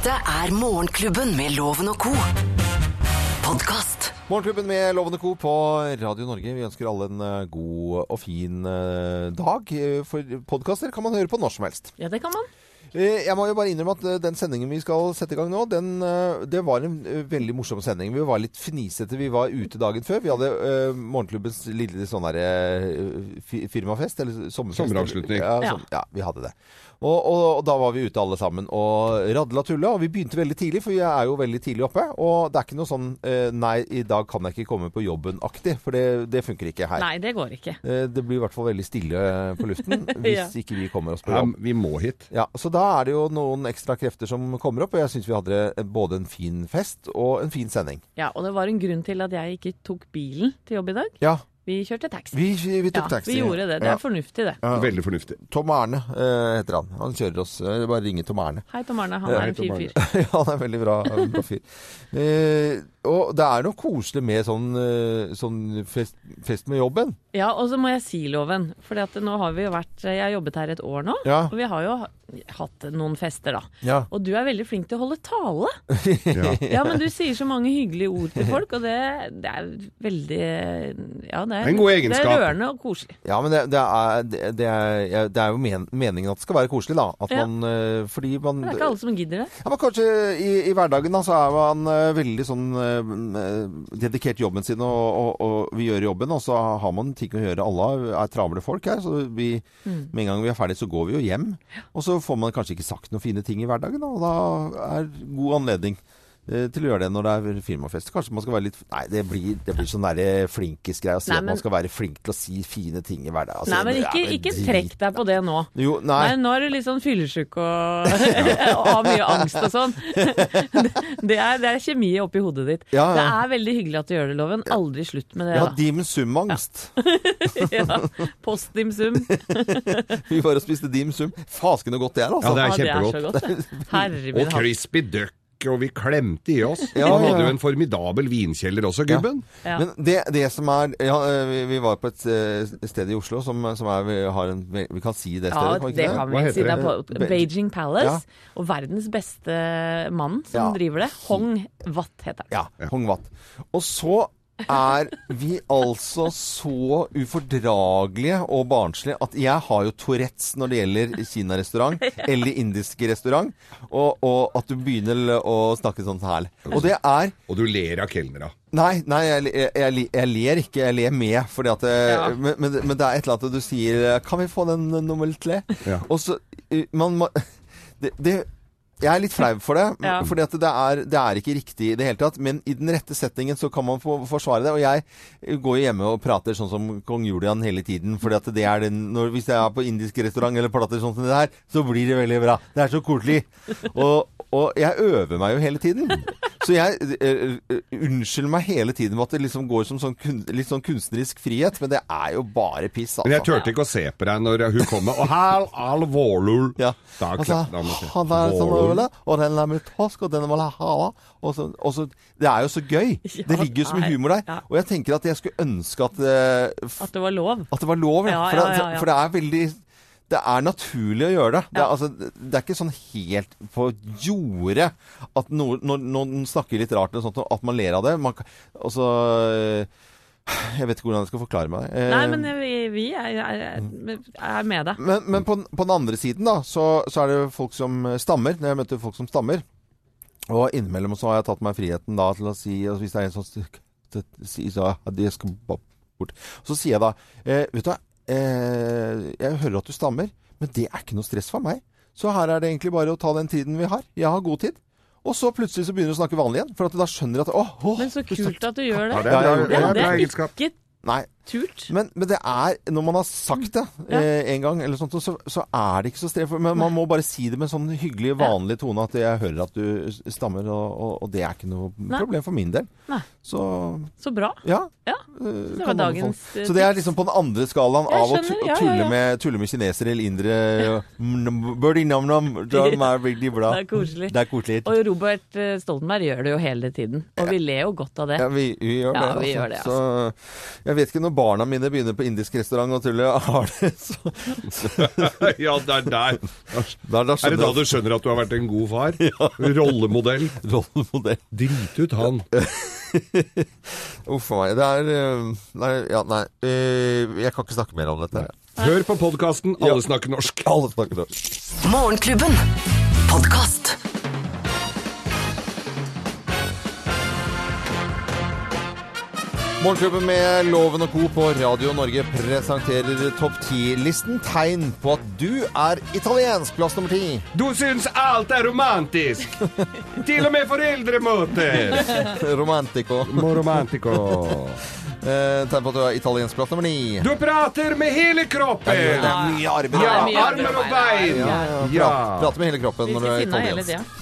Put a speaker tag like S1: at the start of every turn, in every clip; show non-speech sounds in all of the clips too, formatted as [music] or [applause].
S1: Dette er Morgenklubben med Loven og co. Podkast.
S2: Morgenklubben med Lovende Co. på Radio Norge. Vi ønsker alle en eh, god og fin eh, dag. Eh, For podkaster kan man høre på når som helst.
S3: Ja, det kan man.
S2: Eh, Jeg må jo bare innrømme at den sendingen vi skal sette i gang nå, den, det var en veldig morsom sending. Vi var litt fnisete. Vi var ute dagen før. Vi hadde uh, morgenklubbens lille sånn derre uh, firmafest, eller sommerfest.
S4: Sommeravslutning.
S2: Ja,
S3: Ja.
S2: sånn, ja, vi hadde det. Og, og, og da var vi ute alle sammen og radla tulla. Og vi begynte veldig tidlig, for vi er jo veldig tidlig oppe. Og det er ikke noe sånn eh, Nei, i dag kan jeg ikke komme på jobben-aktig. For det, det funker ikke her.
S3: Nei, det går ikke.
S2: Eh, Det blir i hvert fall veldig stille på luften [laughs] hvis
S3: Ja.
S2: ikke vi kommer oss på jobb.
S4: Ja, vi må hit.
S2: Ja, Så da er det jo noen ekstra krefter som kommer opp, og jeg syns vi hadde både en fin fest og en fin sending.
S3: Ja, Og det var en grunn til at jeg ikke tok bilen til jobb i dag.
S2: Ja,
S3: Vi kjørte taxi.
S2: vi, vi, vi tok
S3: ja,
S2: taxi.
S3: vi gjorde det. Det
S2: Ja.
S3: er fornuftig, det.
S2: Ja.
S4: Veldig fornuftig.
S2: Tom Erne eh, heter han. Han kjører oss. Eh, bare ringe Tom Erne.
S3: Hei, Tom Arne. Han
S2: Ja,
S3: er en fyr
S4: Arne.
S3: fyr. [laughs]
S2: ja, han er veldig bra, bra fyr. Eh, og det er noe koselig med sånn, eh, sånn fest, fest med jobben.
S3: Ja, og så må jeg si, Loven, for nå har vi jo vært Jeg har jobbet her et år nå,
S2: Ja.
S3: og vi har jo hatt noen fester, da.
S2: Ja.
S3: Og du er veldig flink til å holde tale. [laughs]
S4: Ja. [laughs]
S3: Ja, men du sier så mange hyggelige ord til folk, og det, det er veldig Ja, det er,
S4: En god
S3: det er rørende og koselig.
S2: Ja, men det, det, er, det, er, det er jo men, meningen at det skal være koselig, da. At
S3: Ja.
S2: man, eh, fordi man
S3: Det er ikke alle som gidder det.
S2: Ja, men Kanskje i, i hverdagen da, så er man eh, veldig sånn eh, dedikert jobben sin, og, og, og vi gjør jobben, og så har man ting å gjøre. Alle er travle folk her, så vi,
S3: Mm.
S2: med en gang vi er ferdig, så går vi jo hjem. Og så får man kanskje ikke sagt noen fine ting i hverdagen, og da er god anledning eh, til å gjøre det når det er firmafest. Kanskje man skal være litt Nei, det blir, det blir sånn derre flinkis-greie å si
S3: Nei,
S2: at man skal være flink til å si fine ting i hverdagen. Altså,
S3: Nei, men ikke, ikke trekk deg på det nå.
S2: Jo, nei.
S3: Nei, nå er du litt sånn fyllesyk og, [laughs] [laughs] og har mye angst og sånn. [laughs] Det er, det er kjemi oppi hodet ditt.
S2: Ja, ja.
S3: Det er veldig hyggelig at du gjør det, Loven. Aldri slutt med det,
S2: Ja,
S3: da.
S2: dim sum-angst.
S3: Ja. Post dim sum.
S2: Vi bare spiste dim sum. Fasken så godt det er, altså.
S4: Ja, det er kjempegodt.
S3: Ja, det er så godt, det. Herre min
S4: Og crispy duck, og vi klemte i oss.
S2: Ja,
S4: Han hadde jo en formidabel vinkjeller også, gubben.
S3: Ja.
S2: Men det, det som er ja, eh, vi, vi var på et eh, sted i Oslo som, som er, vi, har en, vi kan si det
S3: Ja,
S2: stedet, kan vi
S3: det
S2: ikke
S3: kan
S2: det?
S3: Vi si. Det er på Beijing Palace.
S2: Ja.
S3: Og verdens beste mann som
S2: Ja.
S3: driver det, Hong Wat heter han.
S2: Ja, Hong Wat. Og så er vi altså så ufordragelige og barnslige at jeg har jo Tourettes når det gjelder kinarestaurant [laughs] eller indisk restaurant, og, og at du begynner å snakke sånn her. Og det er
S4: Og du ler av kelnera.
S2: Nei, nei jeg, jeg, jeg, jeg ler ikke. Jeg ler med. Fordi at, det,
S3: Ja.
S2: men, men, men det er et eller annet du sier Kan vi få den nummer tre?
S4: Ja.
S2: Og så eh, Man må [laughs] det, det, Jeg er litt flau for det.
S3: Ja.
S2: Fordi at det er, det er ikke riktig i det hele tatt. Men i den rette settingen så kan man få forsvare det. Og jeg går jo hjemme og prater sånn som kong Julian hele tiden. Fordi at det er den når, Hvis jeg er på indisk restaurant eller prater sånn som det her, så blir det veldig bra. Det er så koselig. Og, og jeg øver meg jo hele tiden. Så jeg eh, eh, unnskylder meg hele tiden med at det liksom går som sånn kun, litt sånn kunstnerisk frihet, men det er jo bare piss, altså.
S4: Men jeg turte ikke å se på deg når hun kom med Og her er vårlul.
S2: Ja.
S4: Da
S2: Altså, han er sånn
S4: vårlul.
S2: og den er med tosk, og den må jeg hava. Og så, og så, det er jo så gøy. [laughs] Det ligger jo så mye humor der. Og jeg tenker at jeg skulle ønske at, uh,
S3: At det var lov.
S2: at det var lov. Ja. For, det, for det er veldig det er naturlig å gjøre det. Det, er,
S3: Ja.
S2: altså, det er ikke sånn helt på jordet at noen, no, no, snakker litt rart, eller sånt, at man ler av det. Man, altså, Jeg vet ikke hvordan jeg skal forklare meg. Eh,
S3: Nei, men vi, vi er, er, er med deg.
S2: men, men på, på den andre siden da, så, så er det folk som stammer. Når jeg møter folk som stammer. Og innimellom så har jeg tatt meg friheten da til å si altså, Hvis det er en sånn si, så de skal bort. Så sier jeg da eh, Vet du hva, eh, jeg hører at du stammer, men det er ikke noe stress for meg. Så her er det egentlig bare å ta den tiden vi har. Jeg har god tid. Og så plutselig så begynner du å snakke vanlig igjen. For at da skjønner jeg at åh, åh,
S3: Men så kult at du gjør
S4: Ja,
S3: det.
S4: det er det,
S2: Ja,
S4: det er
S3: det
S4: bra
S3: er
S4: egenskap.
S3: ikke
S2: Nei.
S3: Turt.
S2: Men, men det er, når man har sagt det
S3: Ja.
S2: eh, en gang, eller sånt, så, så er det ikke så strevt. Men man må bare si det med en sånn hyggelig, vanlig tone at jeg hører at du stammer, og, og, og det er ikke noe
S3: Nei.
S2: problem for min del. Så
S3: Så bra.
S2: ja.
S3: Ja.
S2: eh,
S3: Det var dagens eh,
S2: Så det er liksom på den andre skalaen av å
S3: skjønner, ja,
S2: tulle,
S3: ja.
S2: Med, tulle med kinesere eller indere. Birdie nam-nam, de veldig bra.
S3: Det er koselig.
S2: Det er koselig.
S3: Og Robert Stoltenberg gjør det jo hele tiden. Og vi ler jo godt av det.
S2: Ja, vi, vi gjør
S3: Ja,
S2: det.
S3: vi
S2: altså.
S3: gjør det,
S2: Så jeg vet ikke, nå når barna mine begynner på indisk restaurant og tuller har det, så, så [laughs]
S5: ja, det er der.
S2: der, der
S5: Er det da du skjønner at du har vært en god far? [laughs] Rollemodell.
S2: jeg [laughs] rollemodell.
S5: Drit ut han.
S2: Uff a meg. Det er eh, Nei, ja, nei. eh, Jeg kan ikke snakke mer om dette.
S5: Hør på podkasten Alle snakker norsk.
S2: Alle snakker norsk.
S1: Morgenklubben. Podkast.
S2: Morgenklubben med Loven og Co. på Radio Norge presenterer topp 10-listen. Tegn på at du er italiensk. Plass nummer ti.
S5: Du syns alt er romantisk! [laughs] Til og med foreldremøter! [laughs]
S2: Romantico.
S5: Romantico. [laughs]
S2: Eh, tegn på at du er italiensk. Plass nummer ni.
S5: Du prater med hele
S2: Det
S5: kroppen!
S2: er mye armer.
S5: Ja,
S3: mye
S5: armer og bein!
S2: Ja, ja,
S5: Ja.
S2: Prat, prate med hele kroppen når du er italiensk.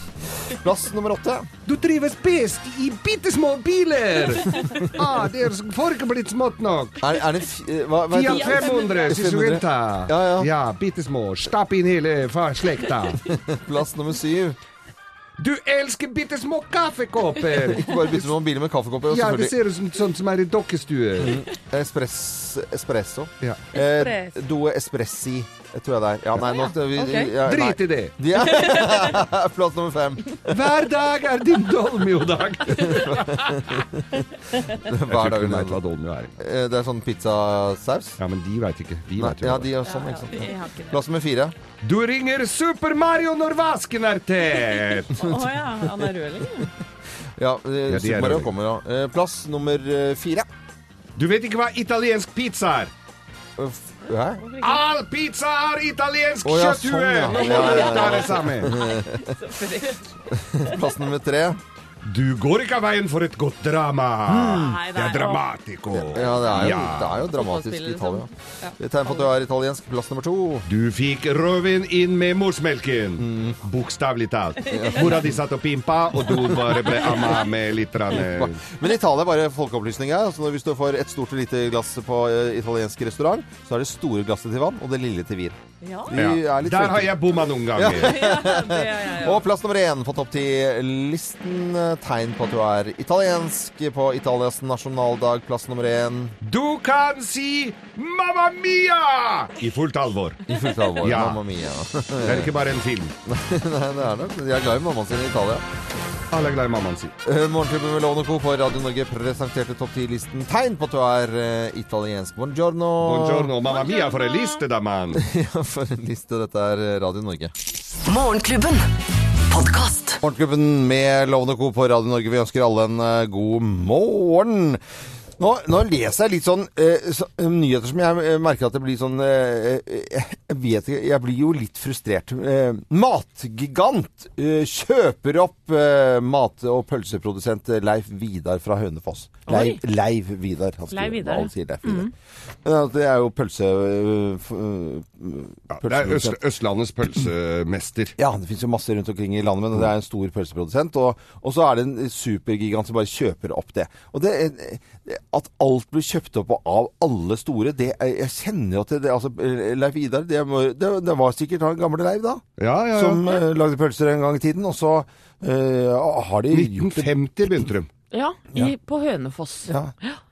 S2: Plass nummer åtte.
S5: Du trives best i bitte små biler! [laughs] Ah, det er får ikke blitt smått nok.
S2: Er, er det eh, hva, hva
S5: Fiat
S2: heter det?
S5: 500, Sisuenta.
S2: Ja, ja.
S5: ja, bitte små. Stapp inn hele slekta. [laughs]
S2: Plass nummer syv.
S5: Du elsker bitte små kaffekopper! [laughs]
S2: Ikke bare bitte små biler med kaffekopper.
S5: Ja, det ser ut som sånt som er i dokkestuer.
S2: espress, espresso.
S5: Ja.
S2: Eh,
S3: Espresso.
S2: due espressi, eh, tror jeg det er. Ja, nei, nå skal vi
S3: Ok.
S2: ja, nei.
S5: Drit i det. [laughs]
S2: Ja. Plass nummer fem.
S5: Hver dag er din dolmio-dag. [laughs]
S2: Hver dag.
S5: vet hva dolmio er.
S2: Eh, Det er sånn pizzasaus.
S5: Ja, men de veit ikke. Vi
S2: Nei,
S5: vet jo
S2: ja,
S5: hva det
S2: de
S5: er.
S2: er sånn, ikke sant.
S3: Jeg har ikke det.
S2: Plass nummer fire.
S5: Du ringer Super Mario når vasken er tett!
S3: Å ja, han er rødling. [laughs]
S2: Ja, eh,
S5: de er
S2: Super Mario
S5: røde.
S2: kommer, ja. Eh, Plass nummer eh, fire.
S5: Du vet ikke hva italiensk pizza er?
S2: Hæ?
S5: All pizza har italiensk
S2: oh, ja,
S5: kjøtthue!
S2: sånn, ja.
S5: Nå må
S2: Ja,
S5: du
S2: ja, ja.
S5: ta det sammen. [laughs]
S2: Plass nummer tre.
S5: Du går ikke av veien for et godt drama.
S3: Mm.
S5: Det er dramatico.
S2: Ja, det er jo,
S5: Ja.
S2: Det er jo dramatisk i Italia.
S3: liksom.
S2: Det er tegn på at du er italiensk. Plass nummer to.
S5: Du fikk rødvin inn med morsmelken.
S2: Mm.
S5: Bokstavelig talt. [laughs] Mora di satt og pimpa, og du bare ble amma med litt rann, eh,
S2: Men Italia er bare folkeopplysning her. Altså, hvis du får et stort og lite glass på eh, italiensk restaurant, så er det store glasset til vann og det lille til vin.
S3: Ja,
S2: De
S5: ja.
S2: er litt
S5: Der har jeg bomma noen ganger.
S3: ja, [laughs] det er jeg.
S2: Og plass nummer én på topp ti-listen. Tegn på at du er italiensk på Italias nasjonaldag. Plass nummer én.
S5: Du kan si 'Mamma Mia' i fullt alvor.
S2: I fullt alvor.
S5: Ja.
S2: Mamma mia.
S5: Det er ikke bare en film. [laughs]
S2: Nei, det er nok. De er glad i mammaen sin i Italia.
S5: Alle er glad i mammaen sin.
S2: Eh, Morgenklubben med Lovende Co. på Radio Norge presenterte topp ti-listen. Tegn på at du er eh, italiensk. Buongiorno.
S5: Buongiorno, mamma mia, for en liste, da, mann. [laughs]
S2: Ja, for en liste. Dette er eh, Radio Norge.
S1: Morgenklubben. Podcast.
S2: Morgenklubben med Lovende Co. på Radio Norge. Vi ønsker alle en god morgen. Nå, nå leser jeg litt sånn uh, så, eh, nyheter som jeg eh, merker at det blir sånn eh, Jeg vet ikke, jeg blir jo litt frustrert. Matgigant kjøper opp mat- og pølseprodusent Leif Vidar fra Hønefoss.
S3: Leif,
S2: Leiv Vidar. Han skriver-
S3: Leif Vidar,
S2: han sier Leif Vidar. Mm. det er jo pølse...
S5: Ja, det er Øst, Østlandets pølsemester.
S2: ja, det finnes jo masse rundt omkring i landet, men det er en stor pølseprodusent. Og, og så er det en supergigant som bare kjøper opp det. Og det, det- at alt blir kjøpt opp av alle store, det Jeg kjenner jo til det. Altså, Leif Vidar, det, det, det var sikkert han gamle Leif, da.
S5: Ja, ja,
S2: Som
S5: ja.
S2: øh, lagde pølser en gang i tiden. Og så uh, har de gjort det
S5: 1950 begynte de.
S3: Ja, i, på Hønefoss.
S2: ja.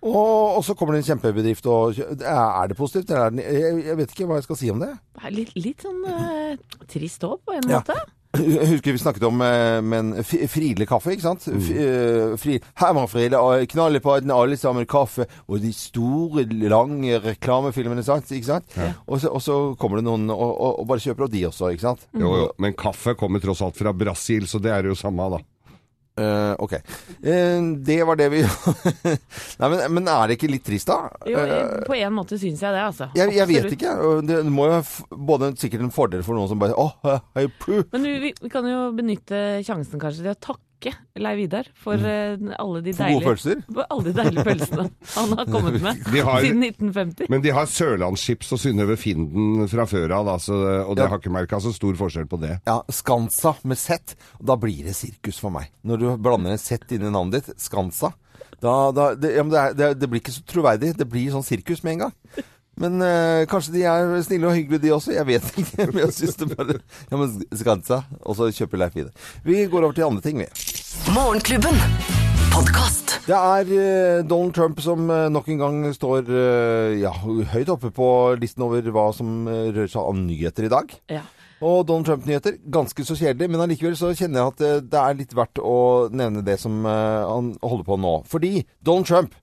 S2: og, og så kommer det en kjempebedrift og Er det positivt? Eller er det, jeg, jeg vet ikke hva jeg skal si om det.
S3: Det er Litt, litt sånn uh, trist òg, på en
S2: Ja.
S3: måte.
S2: Jeg husker vi snakket om eh, men Fridle kaffe, ikke sant? Mm. eh, fri, Herman Friele knaller på den alle sammen kaffe, og de store, lange reklamefilmene, sant? ikke sant? Og, så, og så kommer det noen og, og, bare kjøper opp de også, ikke sant?
S5: Jo, jo. Men kaffe kommer tross alt fra Brasil, så det er jo samme, da.
S2: Eh, ok. Uh, det var det vi [laughs] Nei, men, men er det ikke litt trist, da?
S3: Jo,
S2: Eh,
S3: på en måte syns jeg det, altså.
S2: jeg, jeg vet ikke. Det må jo både sikkert en fordel for noen som bare Åh, puh.
S3: Men vi, vi kan jo benytte sjansen kanskje til å takke Leiv Vidar for eh, alle de
S2: Mm. For
S3: deilige
S2: pølser?
S3: for alle de deilige pølsene han har kommet [laughs] med
S5: De har-
S3: siden 1950.
S5: Men de har Sørlandschips og Synnøve Finden fra før av, altså, og det
S2: Ja.
S5: har ikke merka så stor forskjell på det.
S2: Ja, Skansa med Z. Da blir det sirkus for meg. Når du blander en Z inn i navnet ditt, Skansa. Da, da, det, ja, men det, er, det, det blir ikke så troverdig. Det blir sånn sirkus med en gang. Men øh, kanskje de er snille og hyggelige, de også. Jeg vet ikke. [laughs] Men jeg syns det bare Ja, men Skansa. Og så kjøper Leif i det. Vi går over til andre ting, vi.
S1: Morgenklubben. Podcast.
S2: Det er eh, Donald Trump som eh, nok en gang står eh, ja, høyt oppe på listen over hva som eh, rører seg av nyheter i dag.
S3: Ja.
S2: Og Donald Trump-nyheter, ganske så kjedelig, men allikevel så kjenner jeg at eh, det er litt verdt å nevne det som eh, han holder på nå. Fordi Donald Trump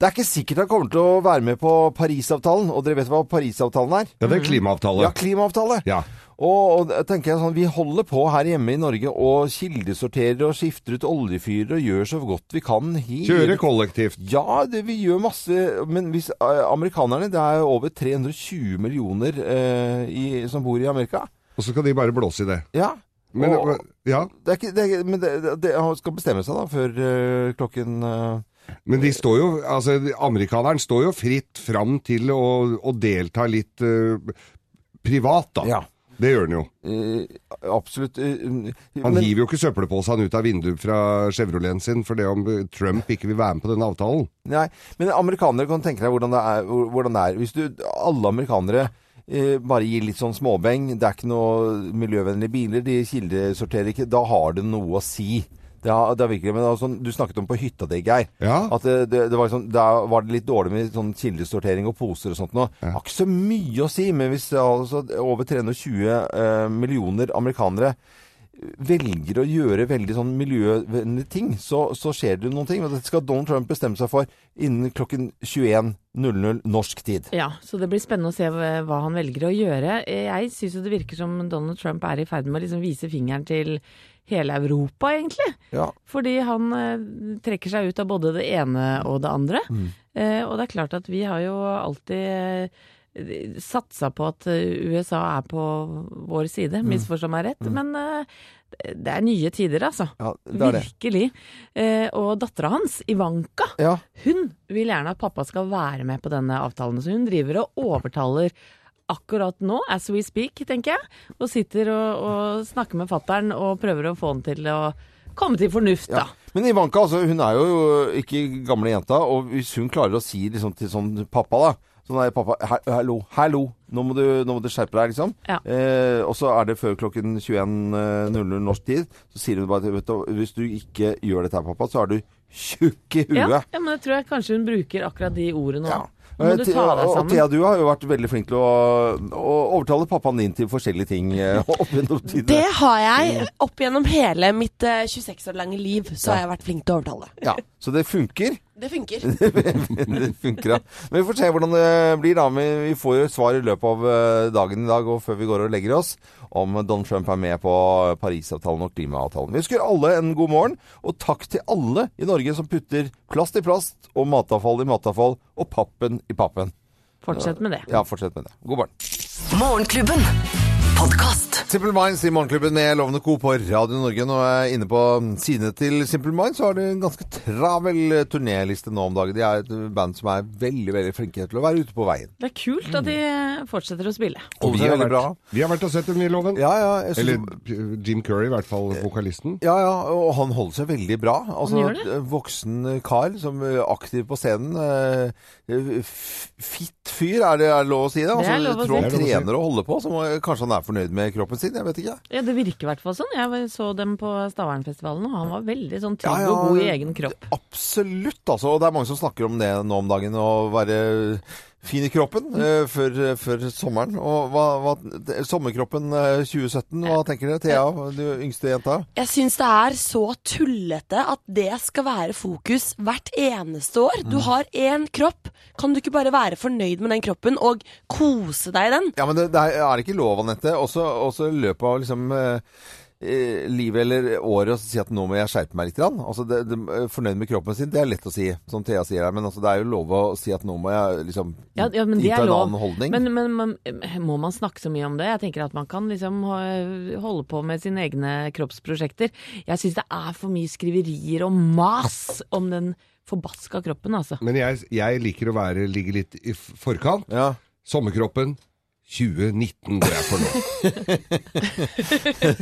S2: det er ikke sikkert han kommer til å være med på Parisavtalen, og dere vet hva Parisavtalen er?
S5: Ja, det er klimaavtale.
S2: Ja, klimaavtale.
S5: Ja.
S2: Og, og tenker jeg sånn, Vi holder på her hjemme i Norge og kildesorterer og skifter ut oljefyrer og gjør så godt vi kan. Her.
S5: Kjører kollektivt.
S2: Ja, det, vi gjør masse. Men hvis eh, amerikanerne Det er over 320 millioner eh, i, som bor i Amerika.
S5: Og så skal de bare blåse i det.
S2: Ja.
S5: Men,
S2: og,
S5: ja.
S2: det er ikke, det er, men det, det, han skal bestemme seg da før øh, klokken eh,
S5: Men de står jo, altså amerikaneren står jo fritt fram til å, å delta litt uh, privat, da.
S2: Ja.
S5: Det gjør han jo.
S2: eh, absolutt eh,
S5: Han
S2: men-
S5: hiver jo ikke søppelposen ut av vinduet fra Chevroleten sin for det om Trump ikke vil være med på denne avtalen.
S2: Nei, men amerikanere kan tenke deg hvordan det er. Hvordan det er. Hvis du, alle amerikanere eh, bare gir litt sånn småbeng, det er ikke noe miljøvennlige biler, de kildesorterer ikke, da har det noe å si. Det har, det har virkelig, men altså, Du snakket om på hytta di, Geir.
S5: Ja.
S2: At det, det, det var liksom, Da var det litt dårlig med sånn kildesortering og poser og sånt nå. Det har ikke så mye å si, men hvis altså, over 320 eh, millioner amerikanere velger å gjøre veldig sånn miljøvennlige ting, så, så skjer det noen ting. Og dette skal Donald Trump bestemme seg for innen klokken 21.00 norsk tid.
S3: Ja, så det blir spennende å se hva han velger å gjøre. Jeg syns jo det virker som Donald Trump er i ferd med å liksom vise fingeren til hele Europa, egentlig.
S2: Ja.
S3: Fordi han eh, trekker seg ut av både det ene og det andre.
S2: Mm.
S3: Eh, og det er klart at vi har jo alltid eh, satsa på at eh, USA er på vår side,
S2: Mm.
S3: misforstå meg rett. Men eh, det er nye tider, altså.
S2: Ja.
S3: Virkelig. Eh, og dattera hans, Ivanka,
S2: Ja.
S3: hun vil gjerne at pappa skal være med på denne avtalen. Så hun driver og overtaler akkurat nå, as we speak, tenker jeg. Og sitter og, og snakker med fattern og prøver å få han til å komme til fornuft,
S2: Ja. Men Ivanka altså, hun er jo ikke gamle jenta, og hvis hun klarer å si liksom, til sånn pappa da Sånn der, pappa, hallo, hallo, nå må, du, nå må du skjerpe deg, liksom.
S3: Ja.
S2: Eh, og så er det før klokken 21.00 norsk tid. Så sier hun bare vet du, hvis du ikke gjør dette her, pappa, så er du tjukk i huet.
S3: Ja, ja, men jeg tror jeg kanskje hun bruker akkurat de ordene
S2: Ja.
S3: nå. Nå må du
S2: Eh,
S3: ta deg sammen.
S2: Thea, du har jo vært veldig flink til å, å overtale pappaen din til forskjellige ting eh, [laughs] opp gjennom
S6: Det har jeg opp gjennom hele mitt eh, 26 år lange liv. Så har jeg vært flink til å overtale.
S2: Ja, så det funker.
S6: Det funker. [laughs]
S2: det funker, ja. Men vi får se hvordan det blir, da. Men vi får jo svar i løpet av eh, dagen i dag og før vi går og legger oss, om Donald Trump er med på Parisavtalen og klimaavtalen. Vi ønsker alle en god morgen, og takk til alle i Norge som putter plast i plast og matavfall i matavfall og pappen i pappen.
S3: Fortsett med det.
S2: Ja, fortsett med det. God morgen.
S1: Morgenklubben. Podkast.
S2: Simple Minds i Morgenklubben med Lovende Co. på Radio Norge. Nå er jeg inne på sidene til Simple Minds, så har de en ganske travel turnéliste nå om dagen. De er et band som er veldig veldig flinke til å være ute på veien.
S3: Det er kult at de fortsetter å spille.
S2: Og
S5: vi
S2: det er
S5: har, vært, vi har vært og sett dem i Loven.
S2: Ja, ja. Synes,
S5: Eller Jim Curry, i hvert fall vokalisten.
S2: ja, ja, og han holder seg veldig bra. Altså,
S3: gjør det.
S2: Voksen kar som er aktiv på scenen. eh, Fitt fyr, er det, er lov å si det?
S3: Det er
S2: Altså,
S3: lov å
S2: jeg tror han.
S5: Det er lov å si.
S2: trener og holder på, så må- kanskje han er fornøyd med kroppen sin. Jeg vet ikke.
S3: Ja, Det virker i hvert fall sånn. Jeg så dem på Stavernfestivalen, og han var veldig sånn trygg
S2: Ja, ja,
S3: og god i egen kropp.
S2: Absolutt, altså. Og det er mange som snakker om det nå om dagen, å være fin i kroppen eh, før, før sommeren. Og hva, hva, sommerkroppen eh, 2017, hva tenker dere? Thea, du yngste jenta?
S6: Jeg syns det er så tullete at det skal være fokus hvert eneste år. Du har én kropp. Kan du ikke bare være fornøyd med den kroppen og kose deg i den?
S2: Ja, men det, det er, er ikke lov, Anette, også, også i løpet av liksom eh, eh, livet eller året å si at nå må jeg skjerpe meg litt. Grann. Altså, det, det, fornøyd med kroppen sin, det er lett å si, som Thea sier her. Men altså, det er jo lov å si at nå må jeg liksom
S3: Ja, ja, men det
S2: innta
S3: er
S2: en
S3: lov.
S2: annen holdning.
S3: Men, men, men må man snakke så mye om det? Jeg tenker at man kan liksom holde på med sine egne kroppsprosjekter. Jeg syns det er for mye skriverier og mas om den forbaska kroppen, altså.
S5: Men jeg, jeg liker å være, ligge litt i forkant.
S2: ja.
S5: Sommerkroppen 2019 går jeg for nå. [laughs]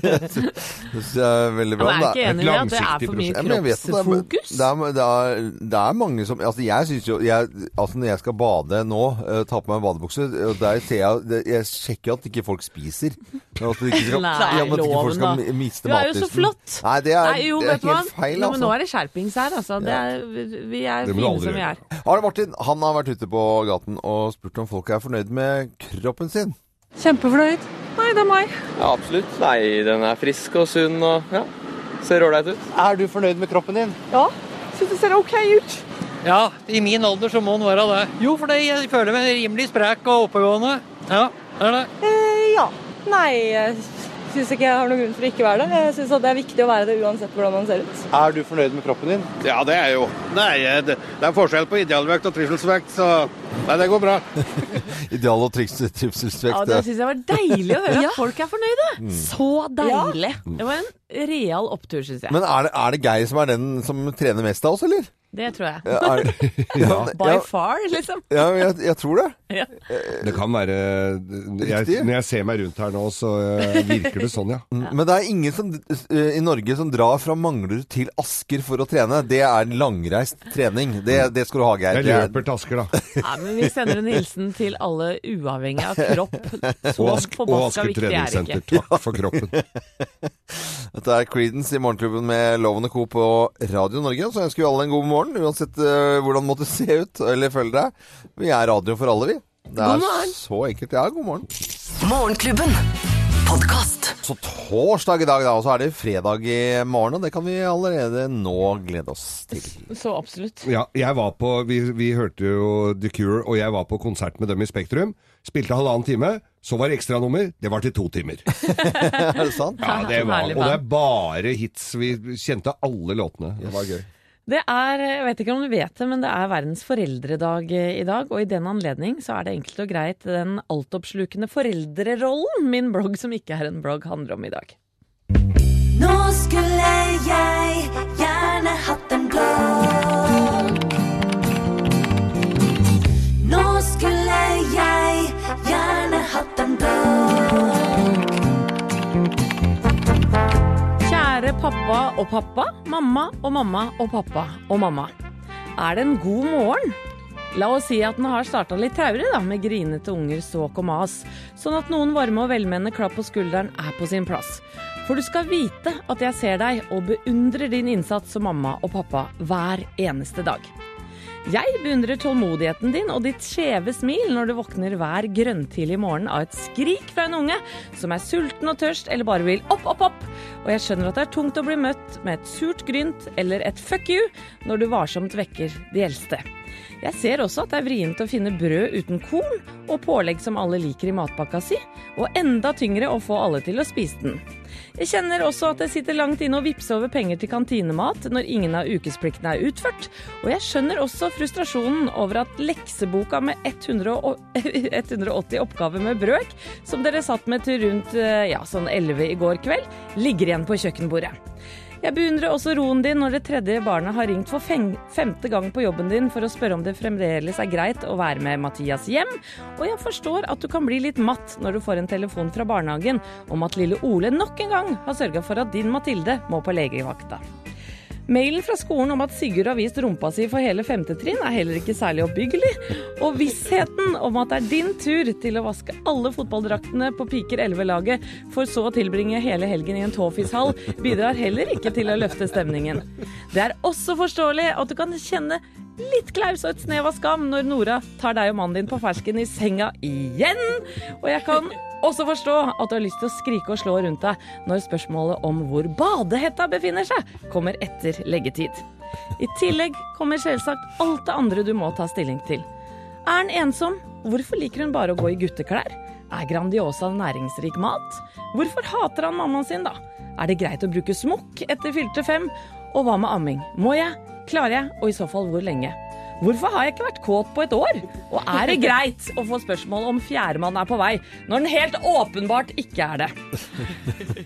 S2: Det synes jeg er veldig bra.
S3: Men er ikke enig i at det er for mye
S2: Ja, men jeg vet at det
S3: kroppsfokus?
S2: Det er, det, er, det er mange som Altså, jeg syns jo jeg, Altså, når jeg skal bade nå, eh, ta på meg badebukse, der ser jeg Jeg sjekker at ikke folk spiser. At ikke skal, [laughs]
S3: Nei,
S2: ja, at ikke folk skal miste
S3: Du er jo så flott.
S2: Nei, det er,
S3: Nei, jo,
S2: det er helt man, feil,
S3: altså. men nå er det skjerpings her, altså. Det er, vi er
S5: Det
S3: fine som vi er.
S2: Arne Martin han har vært ute på gaten og spurt om folk er fornøyd med kroppen sin.
S7: Kjempefornøyd. Nei, det er meg.
S8: Ja, absolutt. Nei, den er frisk og sunn og ja, ser ålreit ut.
S9: Er du fornøyd med kroppen din?
S7: Ja, syns det ser OK ut.
S9: Ja, i min alder så må den være det. Jo, for det- jeg føler meg rimelig sprek og oppegående. Ja, det er det.
S7: Eh, ja. Nei, jeg syns ikke jeg har noen grunn for å ikke være det. Jeg syns det er viktig å være det uansett hvordan man ser ut.
S9: Er du fornøyd med kroppen din?
S4: Ja, det er jo. Nei, det, det er forskjell på idealvekt og trivselsvekt, så Nei, det går bra. [laughs]
S2: Ideal og triks- trivselsvekt.
S3: Ja, det syns jeg var deilig å høre [laughs]
S6: Ja.
S3: at folk er fornøyde.
S2: Mm.
S6: Så deilig.
S3: Det var en real opptur, syns jeg.
S2: Men er det, er det Geir som er den som trener mest av oss, eller?
S3: Det tror jeg.
S2: Ja, er, [laughs] ja,
S3: By
S2: ja,
S3: far, liksom.
S2: ja jeg, jeg tror det.
S3: Ja.
S5: Det kan være jeg, Når jeg ser meg rundt her nå, så eh, virker det sånn, ja.
S2: Mm, Men det er ingen som, eh, i Norge som drar fra Manglerud til Asker for å trene. Det er langreist trening. Det, det skal du ha, Geir.
S5: Jeg
S2: er-
S5: løper til Asker, da. [laughs]
S3: Ja, men vi sender en hilsen til alle uavhengig av kropp. [laughs] Så
S5: Og, Ask, og Asker
S3: er
S5: treningssenter. Takk for kroppen.
S2: Dette er Creedence i Morgenklubben med Loven Co. på Radio Norge. Så ønsker vi alle en god morgen, uansett eh, hvordan det måtte se ut eller føle deg. Vi er radio for alle, vi. Det er
S6: God morgen.
S2: så enkelt. Ja, god morgen.
S1: Morgenklubben. Podcast.
S2: Så torsdag i dag, da. Og så er det fredag i morgen, og det kan vi allerede nå glede oss til.
S3: Så absolutt.
S5: Ja, jeg var på, vi, vi hørte jo The Cure, og jeg var på konsert med dem i Spektrum. Spilte halvannen time. Så var det ekstranummer. Det var til to timer. [laughs]
S2: Er det sant?
S5: Ja, det [laughs] var, og det er bare hits. Vi kjente alle låtene. Det var gøy.
S3: Det er, jeg vet ikke om du vet det, men det er verdens foreldredag eh, i dag. Og i den anledning så er det enkelt og greit den altoppslukende foreldrerollen min blogg, som ikke er en blogg, handler om i dag.
S10: Nå skulle jeg gjerne hatt en blogg.
S3: Pappa og pappa, mamma og mamma og pappa og mamma. Er det en god morgen? La oss si at den har starta litt traurig, da, med grinete unger, såk og mas. Sånn at noen varme og velmenende klapp på skulderen er på sin plass. For du skal vite at jeg ser deg og beundrer din innsats som mamma og pappa hver eneste dag. Jeg beundrer tålmodigheten din og ditt skjeve smil når du våkner hver grøntidlig morgen av et skrik fra en unge som er sulten og tørst eller bare vil opp, opp, opp. Og jeg skjønner at det er tungt å bli møtt med et surt grynt eller et fuck you når du varsomt vekker de eldste. Jeg ser også at det er vrient å finne brød uten korn og pålegg som alle liker i matpakka si, og enda tyngre å få alle til å spise den. Jeg kjenner også at det sitter langt inne å vippse over penger til kantinemat når ingen av ukespliktene er utført, og jeg skjønner også frustrasjonen over at lekseboka med 180 [laughs] oppgaver med brøk, som dere satt med til rundt eh, ja, sånn 11 i går kveld, ligger igjen på kjøkkenbordet. Jeg beundrer også roen din når det tredje barnet har ringt for femte gang på jobben din for å spørre om det fremdeles er greit å være med Mathias hjem, og jeg forstår at du kan bli litt matt når du får en telefon fra barnehagen om at lille Ole nok en gang har sørga for at din Mathilde må på legevakta. Mailen fra skolen om at Sigurd har vist rumpa si for hele femte trinn er heller ikke særlig oppbyggelig, og vissheten om at det er din tur til å vaske alle fotballdraktene på Piker 11-laget, for så å tilbringe hele helgen i en tåfishall, bidrar heller ikke til å løfte stemningen. Det er også forståelig at du kan kjenne litt klaus og et snev av skam når Nora tar deg og mannen din på fersken i senga igjen, og jeg kan også forstå at du har lyst til å skrike og slå rundt deg når spørsmålet om hvor badehetta befinner seg, kommer etter leggetid. I tillegg kommer selvsagt alt det andre du må ta stilling til. Er han ensom? Hvorfor liker hun bare å gå i gutteklær? Er Grandiosa næringsrik mat? Hvorfor hater han mammaen sin, da? Er det greit å bruke smokk etter fylte fem? Og hva med amming? Må jeg? Klarer jeg? Og i så fall hvor lenge? Hvorfor har jeg ikke vært kåt på et år? Og er det greit å få spørsmål om fjerdemann er på vei, når den helt åpenbart ikke er det?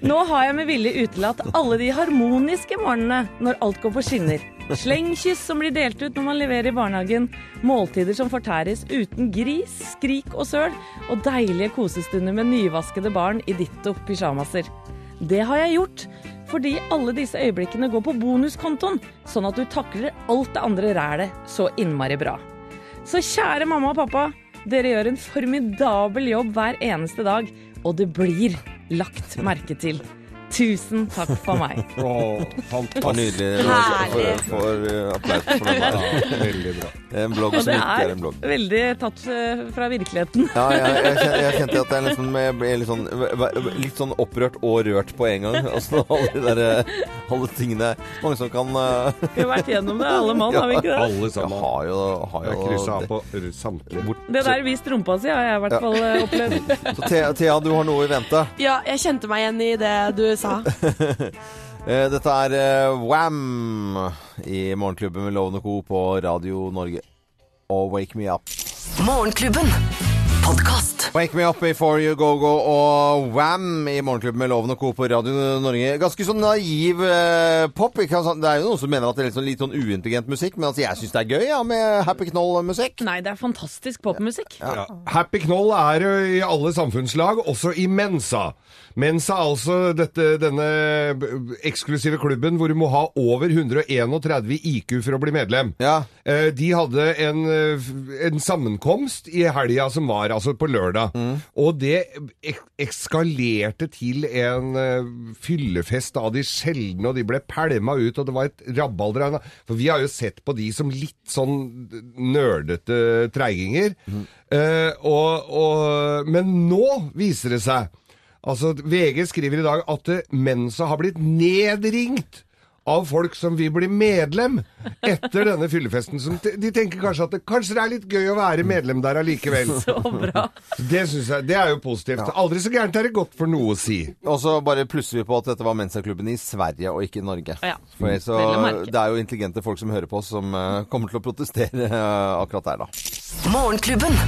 S3: Nå har jeg med vilje utelatt alle de harmoniske morgenene når alt går på skinner. Slengkyss som blir delt ut når man leverer i barnehagen. Måltider som fortæres uten gris, skrik og søl. Og deilige kosestunder med nyvaskede barn i ditto pysjamaser. Det har jeg gjort fordi alle disse øyeblikkene går på bonuskontoen, sånn at du takler alt det andre rælet så innmari bra. Så kjære mamma og pappa, dere gjør en formidabel jobb hver eneste dag, og det blir lagt merke til. Tusen takk for meg. [laughs]
S2: Oh,
S5: fantastisk.
S2: nydelig.
S6: Herlig.
S2: For, for applaus for den der.
S5: Veldig bra.
S2: En blogg som ikke er en blogg.
S3: veldig tatt eh, fra virkeligheten.
S2: Ja, jeg, jeg, kjente, jeg kjente at jeg liksom jeg ble litt sånn, litt sånn opprørt og rørt på en gang. Altså, alle de der, eh, alle tingene Mange som kan uh,
S3: Vi har vært gjennom det, alle mann, har vi ikke det?
S5: Alle
S2: Jeg
S5: sammen.
S2: har jo, har
S5: Jeg kryssa av på samtlige bort.
S3: Det der vist rumpa si har jeg i hvert fall eh, opplevd. [laughs]
S2: Så Thea, Thea, du har noe i vente.
S6: Ja, jeg kjente meg igjen i det du sa. [laughs]
S2: Eh, Dette er eh, Wham i Morgenklubben med Loven og Co. på Radio Norge. Og Wake Me Up.
S1: Morgenklubben. Podkast.
S2: Wake Me Up Before You Go Go og Wham i Morgenklubben med Loven og Co. på Radio Norge. Ganske sånn naiv eh, pop. Ikke? Det er jo noen som mener at det er litt sånn, litt sånn uintelligent musikk, men altså, jeg syns det er gøy ja, med Happy Knoll-musikk.
S3: Nei, det er fantastisk popmusikk.
S5: Ja. Happy Knoll er jo i alle samfunnslag, også i Mensa. Mensa er altså dette, denne eksklusive klubben hvor du må ha over 131 IQ for å bli medlem.
S2: Ja.
S5: Eh, De hadde en, eh, en sammenkomst i helga som var, altså på lørdag. Og det ek- ekskalerte til en eh, fyllefest av de sjeldne, og de ble pælma ut, og det var et rabalder. For vi har jo sett på de som litt sånn nerdete treiginger. Eh, og, og, men nå viser det seg Altså, VG skriver i dag at Mensa har blitt nedringt av folk som vil bli medlem etter denne fyllefesten. Som de tenker kanskje at det, kanskje det er litt gøy å være medlem der allikevel. [laughs]
S3: Så bra.
S5: Det synes jeg, det er jo positivt. Aldri så gærent er det godt for noe å si.
S2: Og så bare plusser vi på at dette var Mensa-klubben i Sverige og ikke i Norge.
S3: Ja.
S2: For så, det er jo intelligente folk som hører på, som uh, kommer til å protestere uh, akkurat der, da.
S1: Morgenklubben.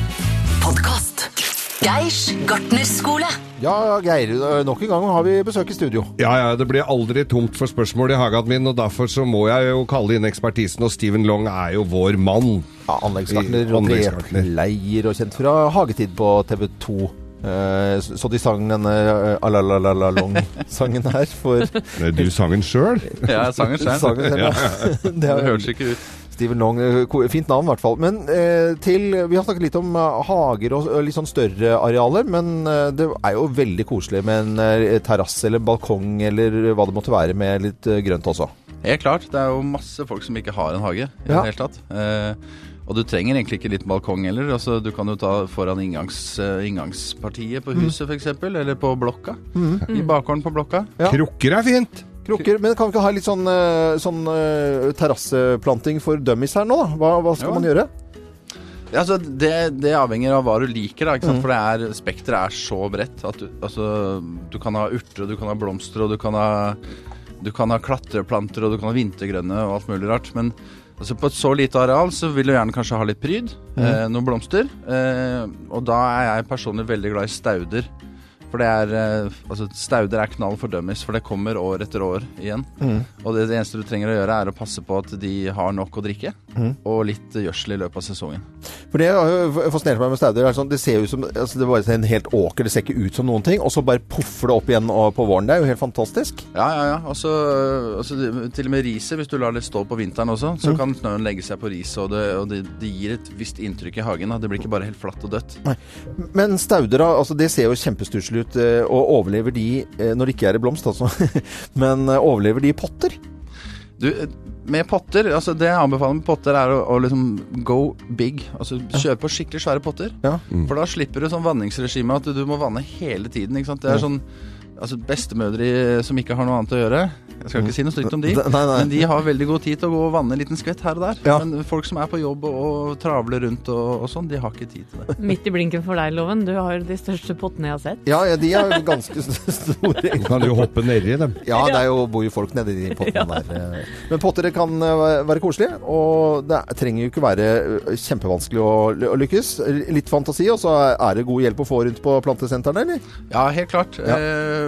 S1: Geirs gartnerskole.
S2: Ja, Geir, eh, nok en gang har vi besøk i studio.
S5: Ja, ja, det blir aldri tomt for spørsmål i hagen min, og derfor så må jeg jo kalle inn ekspertisen, og Steven Long er jo vår mann.
S2: Ja, Anleggsgartner og trepleier og kjent fra Hagetid på TV 2. Eh, så så de sang denne uh, Alalalala-long-sangen her for
S5: Nei, Du sang den sjøl?
S11: Ja, jeg sang den
S2: ja. [laughs] Det
S11: Det hørtes ikke ut.
S2: Steven Long. eh, Fint navn, i hvert fall. Men eh, til Vi har snakket litt om eh, hager og litt sånn større arealer, men eh, det er jo veldig koselig med en eh, terrasse eller balkong eller hva det måtte være, med litt eh, grønt også.
S11: Helt klart. Det er jo masse folk som ikke har en hage i
S2: Ja.
S11: det hele tatt. Eh, og du trenger egentlig ikke litt balkong heller. Altså, du kan jo ta foran inngangs, eh, inngangspartiet på huset f.eks., eller på blokka. I bakgården på blokka.
S2: Ja.
S5: Krukker er fint.
S2: Krukker, men kan vi ikke ha litt sånn, eh, sånn eh, terrasseplanting for dummies her nå, da? Hva, hva skal
S11: Jo.
S2: man gjøre?
S11: Ja, altså, det, det avhenger av hva du liker, da, sant? for det er, spekteret er så bredt at du, altså, du kan ha urter, og du kan ha blomster, og du kan ha, du kan ha klatreplanter, og du kan ha vintergrønne og alt mulig rart. Men altså, på et så lite areal så vil du gjerne kanskje ha litt pryd, eh, noen blomster. Eh, og da er jeg personlig veldig glad i stauder. For det er, eh, altså Stauder er knall for dummies, for det kommer år etter år igjen. Og det, det eneste du trenger å gjøre, er å passe på at de har nok å drikke, og litt gjødsel i løpet av sesongen.
S2: For det har jo fascinert meg med stauder. er Sånn, det ser jo ut som altså det er en helt åker, det ser ikke ut som noen ting. Og så bare poffer det opp igjen på våren. Det er jo helt fantastisk.
S11: Ja, ja, ja. Og så altså, til og med riset, hvis du lar det stå på vinteren også, så kan snøen legge seg på riset, og, det, og det, det gir et visst inntrykk i hagen. Da. Det blir ikke bare helt flatt og dødt.
S2: Men stauder, altså det ser jo kjempestusslig ut. Eh, Og overlever de, eh, når det ikke er i blomst, altså, [laughs] men eh, overlever de i potter?
S11: Du, med potter, altså det jeg anbefaler med potter er å, å liksom go big. Altså kjøpe skikkelig svære potter.
S2: Ja.
S11: For da slipper du sånn vanningsregime at du må vanne hele tiden. ikke sant? Det er sånn Altså Bestemødre som ikke har noe annet å gjøre Jeg skal ikke si noe stygt om de,
S2: Nei, nei.
S11: men de har veldig god tid til å gå og vanne en liten skvett her og der.
S2: Ja.
S11: Men folk som er på jobb og, og travler rundt og, og sånn, de har ikke tid til det.
S3: Midt i blinken for deg, Loven. Du har de største pottene jeg har sett.
S2: Ja, ja, de er ganske store. [laughs]
S5: Du kan jo hoppe nedi dem.
S2: Ja, det er jo, bor jo folk nedi de pottene [laughs] der. eh. Men potter kan eh, være koselige, og det er- trenger jo ikke være eh, kjempevanskelig å, å lykkes. Litt fantasi, og så er det god hjelp å få rundt på plantesentrene, eller?
S11: Ja, helt klart.
S2: Ja.
S11: Eh,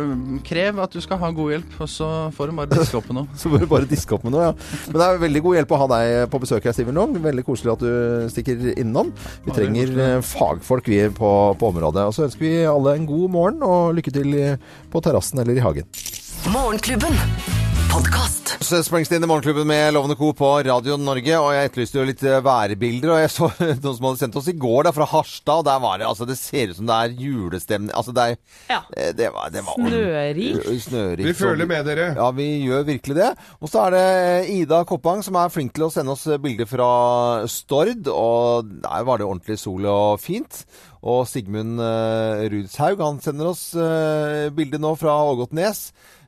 S11: krev at du skal ha god hjelp, og så får du bare diske opp med noe. [laughs]
S2: Så får du bare diske opp med noe, ja. Men det er veldig god hjelp å ha deg på besøk her, Steven Long. Veldig koselig at du stikker innom. Vi
S11: Ja, er
S2: trenger eh, fagfolk vi på, på området. Og så ønsker vi alle en god morgen, og lykke til på terrassen eller i hagen.
S1: Morgenklubben. Podkast.
S2: Så Springsteen i Morgenklubben med Lovende Co. på Radio Norge. Og jeg etterlyste jo litt eh, værbilder. Og jeg så [laughs] noen som hadde sendt oss i går da, fra Harstad. Og der var det altså Det ser ut som det er julestemning. Altså det er
S3: Ja.
S2: eh, Det var, det var
S3: Snørik.
S2: Snørik.
S5: Vi føler med dere.
S2: Ja, vi gjør virkelig det. Og så er det Ida Koppang som er flink til å sende oss bilder fra Stord. Og der var det ordentlig sol og fint. Og Sigmund Rudshaug han sender oss bilde nå fra Ågotnes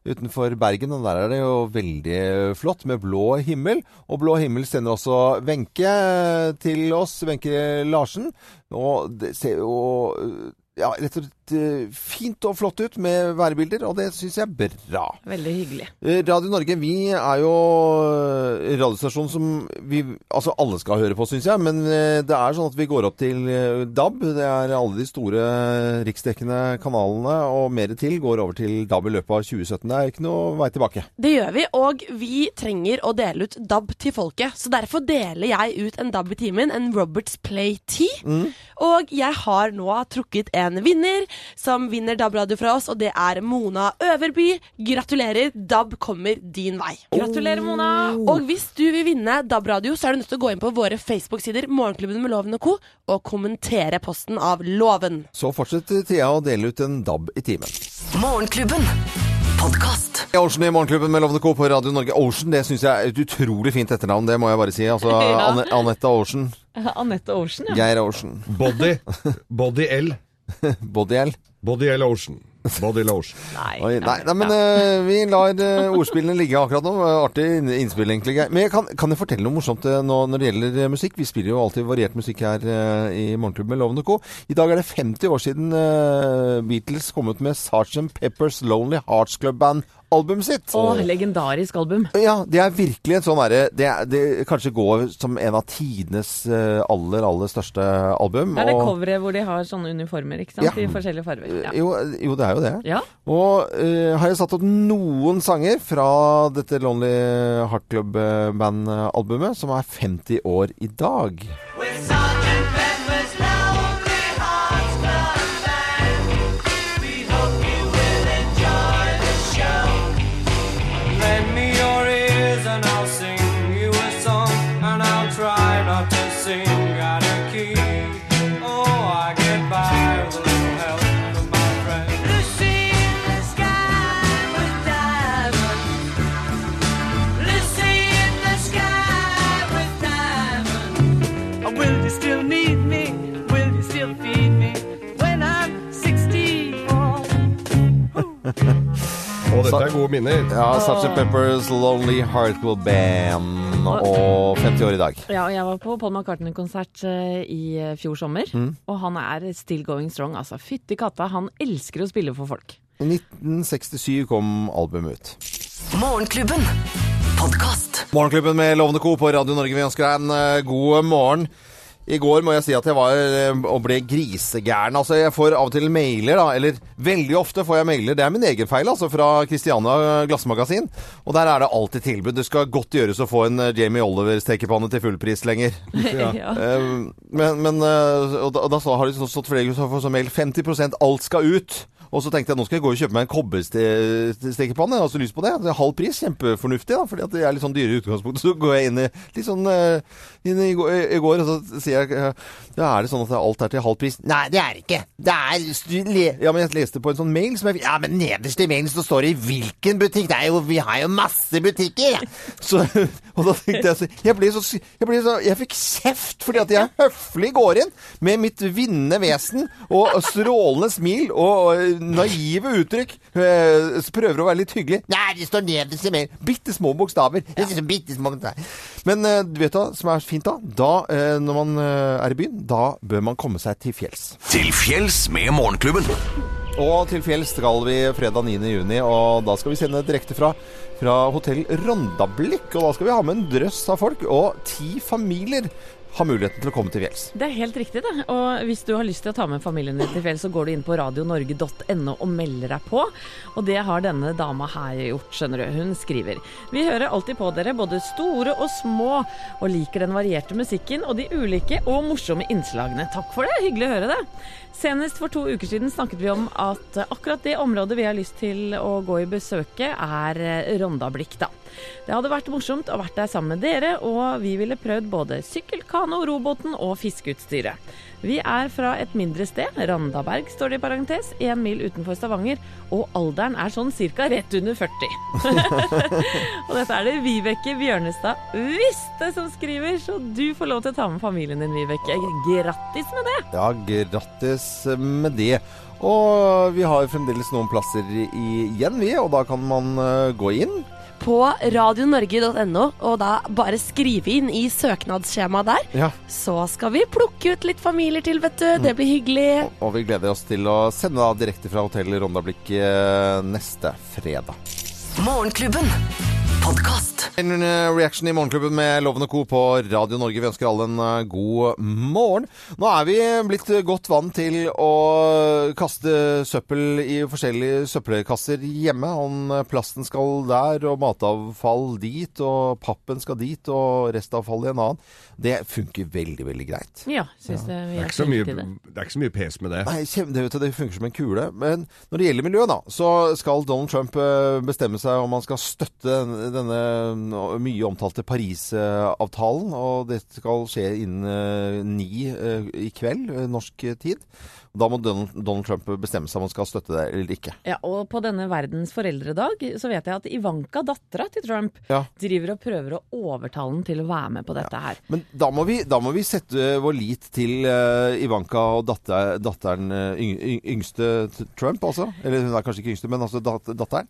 S2: utenfor Bergen. Og der er det jo veldig flott med blå himmel. Og blå himmel sender også Wenche til oss, Wenche Larsen. Og det jo ja, rett og slett fint og flott ut med værbilder, og det syns jeg er bra.
S3: Veldig hyggelig.
S2: Eh, Radio Norge, vi er jo radiostasjonen som vi Altså alle skal høre på, syns jeg. Men eh, det er sånn at vi går opp til eh, DAB. Det er alle de store eh, riksdekkende kanalene og mer til går over til DAB i løpet av 2017. Det er ikke noe vei tilbake.
S6: Det gjør vi, og vi trenger å dele ut DAB til folket. Så derfor deler jeg ut en DAB i timen, en Roberts Play 10. Og jeg har nå trukket en vinner som vinner DAB-radio fra oss, og det er Mona Øverby. Gratulerer, DAB kommer din vei.
S3: Gratulerer, Mona!
S6: Og hvis du vil vinne DAB-radio, så er du nødt til å gå inn på våre Facebook-sider, Morgenklubben med Loven og co., og kommentere posten av Loven.
S2: Så fortsetter Thea å dele ut en DAB i timen.
S1: Morgenklubben. Podkast.
S2: Ocean i Morgenklubben med Lovende Co. på Radio Norge. Ocean det syns jeg er et utrolig fint etternavn, det må jeg bare si. Altså [laughs]
S3: Ja.
S2: Anette Ocean. [laughs]
S3: Anette Ocean, ja.
S2: Geir Ocean.
S5: Body. [laughs] Body L. [laughs]
S2: Body L.
S5: Body L Ocean. Body Lotion. [laughs]
S3: Nei.
S2: Oi, nei, nei, men uh, vi lar uh, ordspillene ligge akkurat nå. Artig innspill, egentlig. Men jeg kan, kan jeg fortelle noe morsomt uh, nå når det gjelder eh, musikk? Vi spiller jo alltid variert musikk her eh, i Morgenklubben med Loven Co. I dag er det 50 år siden eh, Beatles kom ut med Sergeant Peppers Lonely Hearts Club Band-albumet sitt.
S3: Å, legendarisk album.
S2: Ja, det er virkelig en sånn derre det, det kanskje går som en av tidenes eh, aller, aller største album.
S3: Det er det
S2: og-
S3: coveret hvor de har sånne uniformer, ikke sant?
S2: Ja.
S3: I forskjellige farger. Ja.
S2: Jo, jo, det er jo det.
S3: Ja.
S2: Og uh, har jeg satt opp noen sanger fra dette Lonely Heart Club eh, Band-albumet, som er 50 år i dag.
S12: Lend
S5: minner.
S2: Ja, a Peppers Lonely Heart Club Band, og 50 år i dag.
S3: Ja, og jeg var på Paul McCartney-konsert eh, i eh, fjor sommer,
S2: Mm.
S3: og han er still going strong. Altså, fytti katta, han elsker å spille for folk.
S2: I 1967 kom albumet ut.
S1: Morgenklubben. Podcast.
S2: Morgenklubben med Lovende Co. på Radio Norge. Vi ønsker deg en eh, god morgen. I går må jeg si at jeg var eh, og ble grisegæren. Altså, jeg får av og til mailer, da. Eller veldig ofte får jeg mailer. Det er min egen feil, altså, fra Christiania Glassmagasin. Og der er det alltid tilbud. Det skal godt gjøres å få en eh, Jamie Oliver-stekepanne til full pris lenger. [laughs] [laughs]
S3: Ja.
S2: Eh, men, men og da, og da så har det stått flere som får sånn mail 50% alt skal ut. Og så tenkte jeg nå skal jeg gå og kjøpe meg en kobberstekepanne. Så lyst på det. det halv pris, kjempefornuftig, da, fordi det er litt sånn dyre i utgangspunktet. [laughs] Så går jeg inn i litt sånn eh, inn i, går, og så sier jeg Ja, er det sånn at alt er til halv pris? Nei, det er det ikke. Det er Ja, men jeg leste på en sånn mail som jeg Ja, men nederst i mailen så står det i hvilken butikk. Det er jo Vi har jo masse butikker. [laughs] Så, og da tenkte jeg så Jeg ble så Jeg, ble så, jeg fikk kjeft fordi at jeg høflig går inn med mitt vinnende vesen og strålende smil og naive uttrykk. eh, så prøver å være litt hyggelig. Nei, det står nederst i mailen. Bitte små bokstaver. Bokstaver. Men eh, du vet hva som er fint da? Da, eh, når man er i byen, da bør man komme seg til fjells.
S13: Til fjells med Morgenklubben.
S2: Og til fjells skal vi fredag 9. juni, og da skal vi sende direkte fra, fra hotell Rondablikk. Og da skal vi ha med en drøss av folk, og ti familier har muligheten til å komme til fjells.
S3: Det er helt riktig, det. Og hvis du har lyst til å ta med familien din til fjells, så går du inn på radionorge.no og melder deg på. Og det har denne dama her gjort, skjønner du. Hun skriver Vi hører alltid på dere, både store og små, og liker den varierte musikken og de ulike og morsomme innslagene. Takk for det, hyggelig å høre det. Senest for to uker siden snakket vi om at akkurat det området vi har lyst til å gå i besøket, er Rondablikk, da. Det hadde vært morsomt å vært der sammen med dere, og vi ville prøvd både sykkel, kano, robåten og fiskeutstyret. Vi er fra et mindre sted, Randaberg står det i parentes, én mil utenfor Stavanger, og alderen er sånn cirka rett under 40. [laughs] og dette er det Vibeke Bjørnestad Viste som skriver, så du får lov til å ta med familien din, Vibeke. Grattis med det!
S2: Ja, grattis med det. Og vi har fremdeles noen plasser igjen, vi, og da kan man eh, gå inn.
S6: På radionorge.no, og da bare skrive inn i søknadsskjemaet der.
S2: Ja.
S6: Så skal vi plukke ut litt familier til, vet du. Det blir hyggelig.
S2: Og vi gleder oss til å sende da direkte fra hotell Rondablikk eh, neste fredag.
S1: Morgenklubben.
S2: En reaction i Morgenklubben med Loven og Co. på Radio Norge. Vi ønsker alle en eh, god morgen. Nå er vi blitt godt vant til å kaste søppel i forskjellige søppelkasser hjemme. Om plasten skal der, og matavfall dit, og pappen skal dit, og restavfall i en annen. Det funker veldig, veldig greit.
S3: Ja, syns det vi
S5: Det er, ikke så mye,
S3: flinke til det.
S5: det er ikke så mye pes med det.
S2: Nei, det, du, det funker som en kule. Men når det gjelder miljø, da, så skal Donald Trump eh, bestemme seg om han skal støtte denne mye omtalte Parisavtalen. Og det skal skje innen eh, ni eh, i kveld, eh, norsk tid. Da må Donald, Trump bestemme seg om han skal støtte det eller ikke.
S3: Ja, og på denne verdens foreldredag så vet jeg at Ivanka, dattera til Trump,
S2: Ja.
S3: driver og prøver å overtale ham til å være med på dette her.
S2: Men da må vi, da må vi sette vår lit til uh, Ivanka og datter, datteren eh, yng, yngste Trump, altså. Eller hun er kanskje ikke yngste, men altså dat, datteren.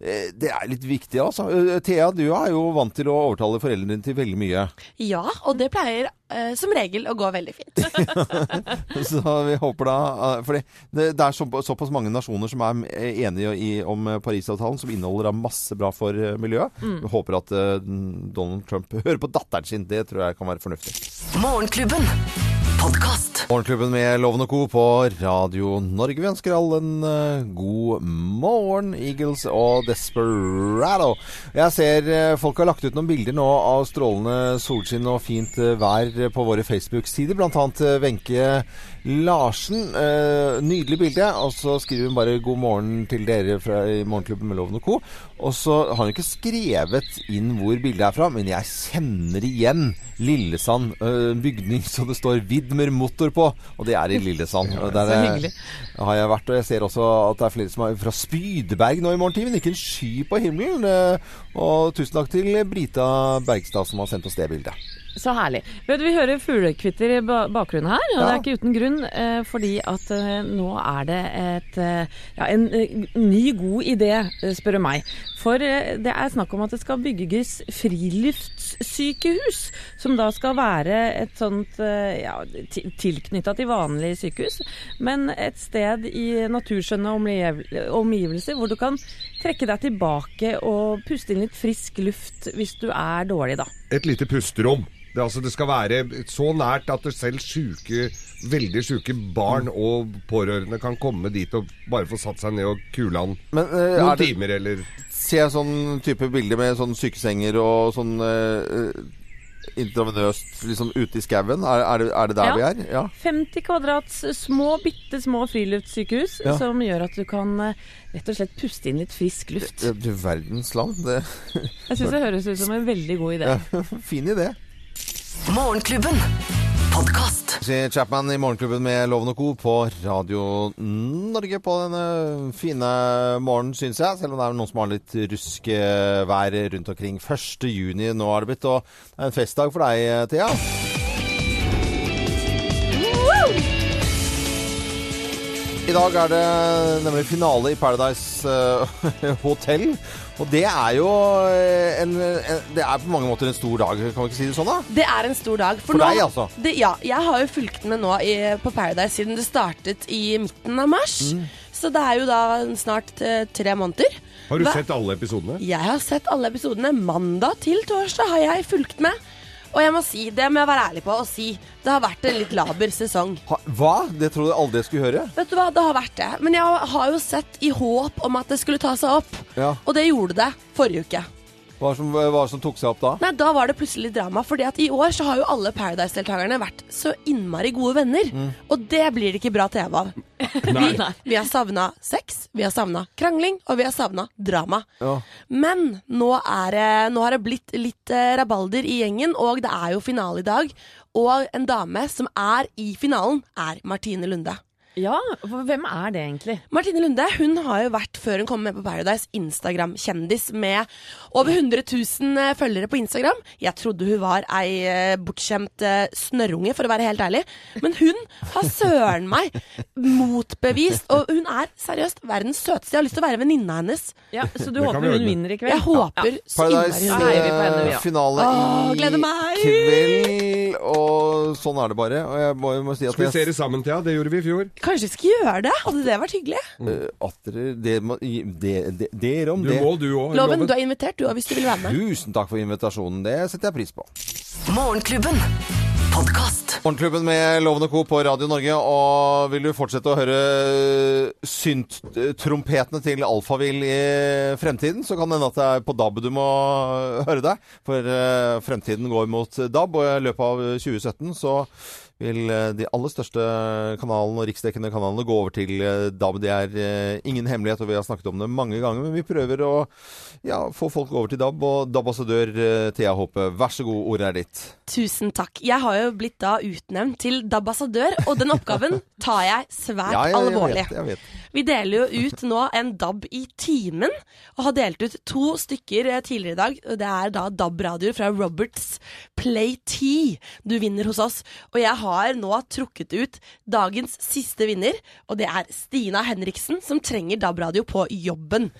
S2: Eh, Det er litt viktig, altså. Eh, Thea, du er jo vant til å overtale foreldrene dine til veldig mye.
S6: Ja, og det pleier uh, som regel å gå veldig fint. [laughs] [laughs]
S2: Så vi håper da uh, fordi det, det er så, såpass mange nasjoner som er eh, enige i, om eh, Parisavtalen, som inneholder da masse bra for eh, miljøet.
S1: Mm.
S2: Vi håper at uh, Donald Trump [laughs] hører på datteren sin. Det tror jeg kan være fornuftig.
S1: Morgenklubben. Podkast.
S2: Morgenklubben med Loven og Co. på Radio Norge. Vi ønsker alle en eh, god morgen, Eagles og Desperado. Jeg ser eh, folk har lagt ut noen bilder nå av strålende solskinn og fint eh, vær på våre Facebook-sider. Blant annet Wenche Larsen. Eh, nydelig bilde. Og så skriver hun bare 'god morgen' til dere fra i Morgenklubben med Loven og Co. Og så har hun ikke skrevet inn hvor bildet er fra, men jeg kjenner igjen Lillesand. eh, bygning som det står Widmer Motor på, og det er i Lillesand. [laughs] Og der
S3: så
S2: er-
S3: hyggelig.
S2: har jeg vært, og jeg ser også at det er flere som er fra Spydeberg nå i morgentimen. Ikke en sky på himmelen. eh, Og tusen takk til Brita Bergstad som har sendt oss det bildet.
S3: Så herlig. Vet du, Vi hører fuglekvitter i bakgrunnen her, og
S2: Ja.
S3: det er ikke uten grunn. Eh, fordi at eh, nå er det et, eh, ja, en ny, god idé, spør du meg. For det er snakk om at det skal bygges friluftssykehus. Som da skal være et sånt ja, til- tilknytta til vanlige sykehus, men et sted i naturskjønne omgivelser hvor du kan trekke deg tilbake og puste inn litt frisk luft hvis du er dårlig, da.
S5: Et lite pusterom. Det, altså, det skal være så nært at selv syke, veldig syke barn og pårørende kan komme dit og bare få satt seg ned og kule an
S2: Men, eh,
S5: noen
S2: er det-
S5: timer eller
S2: Ser jeg sånn type bilder med sånn sykesenger og sånn eh, intravenøst liksom ute i skauen? Er, er, det, er det der
S3: Ja.
S2: vi er? Ja.
S3: 50 kvadrats små, bitte små friluftssykehus
S2: Ja.
S3: som gjør at du kan eh, rett og slett puste inn litt frisk luft.
S2: Ja, Du verdens land. Det
S3: Jeg syns det høres ut som en veldig god idé.
S2: Ja, [laughs] fin idé.
S1: Morgenklubben. Podkast.
S2: Sier Chapman i Morgenklubben med Loven og Co. på Radio Norge på denne fine morgenen, syns jeg. Selv om det er noen som har litt ruskevær rundt omkring. 1. juni nå har det blitt, og det er en festdag for deg, Thea. I dag er det nemlig finale i Paradise eh, [laughs] Hotel. Og det er jo eh, en, en Det er på mange måter en stor dag, kan vi ikke si det sånn? da?
S6: Det er en stor dag.
S2: For deg, altså?
S6: Det, ja, jeg har jo fulgt med nå i, på Paradise siden det startet i midten av mars.
S2: Mm.
S6: Så det er jo da snart eh, tre måneder.
S5: Har du
S6: Hva-
S5: sett alle episodene?
S6: Jeg har sett alle episodene. Mandag til torsdag har jeg fulgt med. Og jeg må si, det må jeg være ærlig på å si, det har vært en litt laber sesong.
S2: Ha, hva? Det trodde jeg aldri jeg skulle høre.
S6: Vet du hva, det har vært det. Men jeg har jo sett i håp om at det skulle ta seg opp.
S2: Ja.
S6: Og det gjorde det forrige uke.
S2: Hva som, hva som tok seg opp da?
S6: Nei, Da var det plutselig drama, fordi at i år så har jo alle Paradise-deltakerne vært så innmari gode venner.
S2: Mm.
S6: Og det blir det ikke bra TV av. [laughs]
S2: Nei.
S6: Vi, vi har savna sex, vi har savna krangling, og vi har savna drama.
S2: Ja.
S6: Men nå, er nå har det blitt litt eh, rabalder i gjengen, og det er jo finale i dag. Og en dame som er i finalen, er Martine Lunde.
S3: Ja, hvem er det egentlig?
S6: Martine Lunde hun har jo vært, før hun kom med på Paradise, Instagram-kjendis med over 100 000 eh, følgere på Instagram. Jeg trodde hun var ei eh, bortskjemt eh, snørrunge, for å være helt ærlig. Men hun har søren meg motbevist, og hun er seriøst verdens søteste. Jeg har lyst til å være venninna hennes.
S3: Ja, Så du
S2: Det
S3: håper hun vinner i kveld?
S6: Jeg håper
S3: Ja.
S2: Paradise
S6: hun
S3: heier vi på henne, vi,
S2: eh,
S3: ja.
S2: finale i
S6: meg!
S2: kveld, og sånn er det bare. Og jeg må, jeg må si at
S5: Skal vi se det sammen, Thea? Det gjorde vi i fjor.
S6: Kanskje vi skal gjøre det? Hadde det vært hyggelig?
S2: Eh, at dere det, det, det, Dere om
S5: Du
S2: det.
S5: må, du òg.
S6: Loven, du er invitert du, òg, hvis du vil være med.
S2: Tusen takk for invitasjonen. Det setter jeg pris på.
S1: Morgenklubben. Podkast.
S2: Morgenklubben med Loven og Co. på Radio Norge. Og vil du fortsette å høre synt-trompetene til Alfavill i fremtiden, så kan det hende at det er på DAB du må høre deg. For eh, fremtiden går mot DAB, og i løpet av 2017 så vil eh, de aller største kanalene og riksdekkende kanalene gå over til eh, DAB. Det er eh, ingen hemmelighet, og vi har snakket om det mange ganger. Men vi prøver å ja, få folk over til DAB. Og DAB-ambassadør Thea Håpe, vær så god, ordet er ditt.
S6: Tusen takk. Jeg har jo blitt da utnevnt til DAB-ambassadør, og den oppgaven tar jeg svært
S2: Ja, jeg
S6: alvorlig.
S2: vet, jeg vet.
S6: Vi deler jo ut nå en DAB i timen, og har delt ut to stykker tidligere i dag. Det er da DAB-radioer fra Roberts Play T du vinner hos oss. Og jeg har nå trukket ut dagens siste vinner, og det er Stina Henriksen, som trenger DAB-radio på jobben.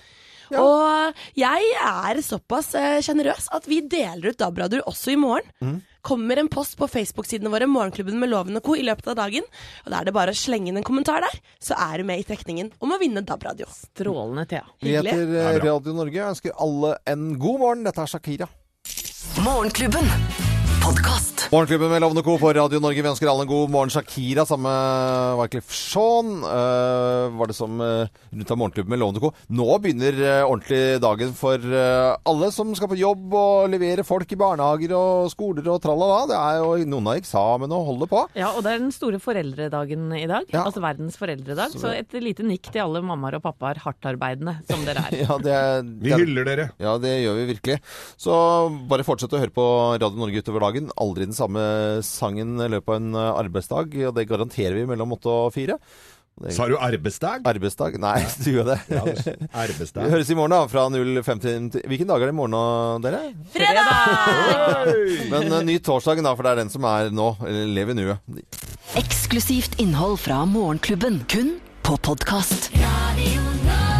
S6: Og jeg er såpass eh, sjenerøs at vi deler ut DAB-radioer også i morgen. Kommer en post på Facebook-sidene våre, Morgenklubben med Loven og Co. i løpet av dagen. Og Da er det bare å slenge inn en kommentar der, så er du med i trekningen om å vinne DAB-radio.
S3: Strålende, Thea.
S2: Vi heter eh, Radio Norge. Jeg ønsker alle en god morgen. Dette er Shakira.
S1: Morgenklubben. Podkast.
S2: Morgenklubben med Lovende Co. på Radio Norge. Vi ønsker alle en god morgen. Shakira sammen med Wyclef Jean uh, var det som uh, rundt av Morgenklubben med Lovende Co. Nå begynner uh, ordentlig dagen for eh, alle som skal på jobb og levere folk i barnehager og skoler og tralala. Det er jo noen har eksamen og holder på.
S3: Ja, og det er den store foreldredagen i dag.
S2: Ja.
S3: Altså verdens foreldredag.
S2: Så
S3: Så et lite nikk til alle mammaer og pappaer, hardtarbeidende som dere er. [laughs]
S2: Ja, det,
S5: Vi hyller dere.
S2: Ja, det gjør vi virkelig. Så bare fortsett å høre på Radio Norge utover dagen. Aldri den samme sangen i løpet av en eh, arbeidsdag, og det garanterer vi mellom åtte og fire.
S5: Sa du arbeidsdag?
S2: Arbeidsdag? Nei, [laughs] du gjør det.
S5: Ja, det- arbeidsdag. [laughs]
S2: Vi høres i morgen, da. Fra 05 til Hvilken dag er det i morgen, dere? Men uh, ny torsdag, da, for det er den som er nå. Eller lev i nuet.
S1: Eksklusivt innhold fra Morgenklubben. Kun på podkast.
S10: Radio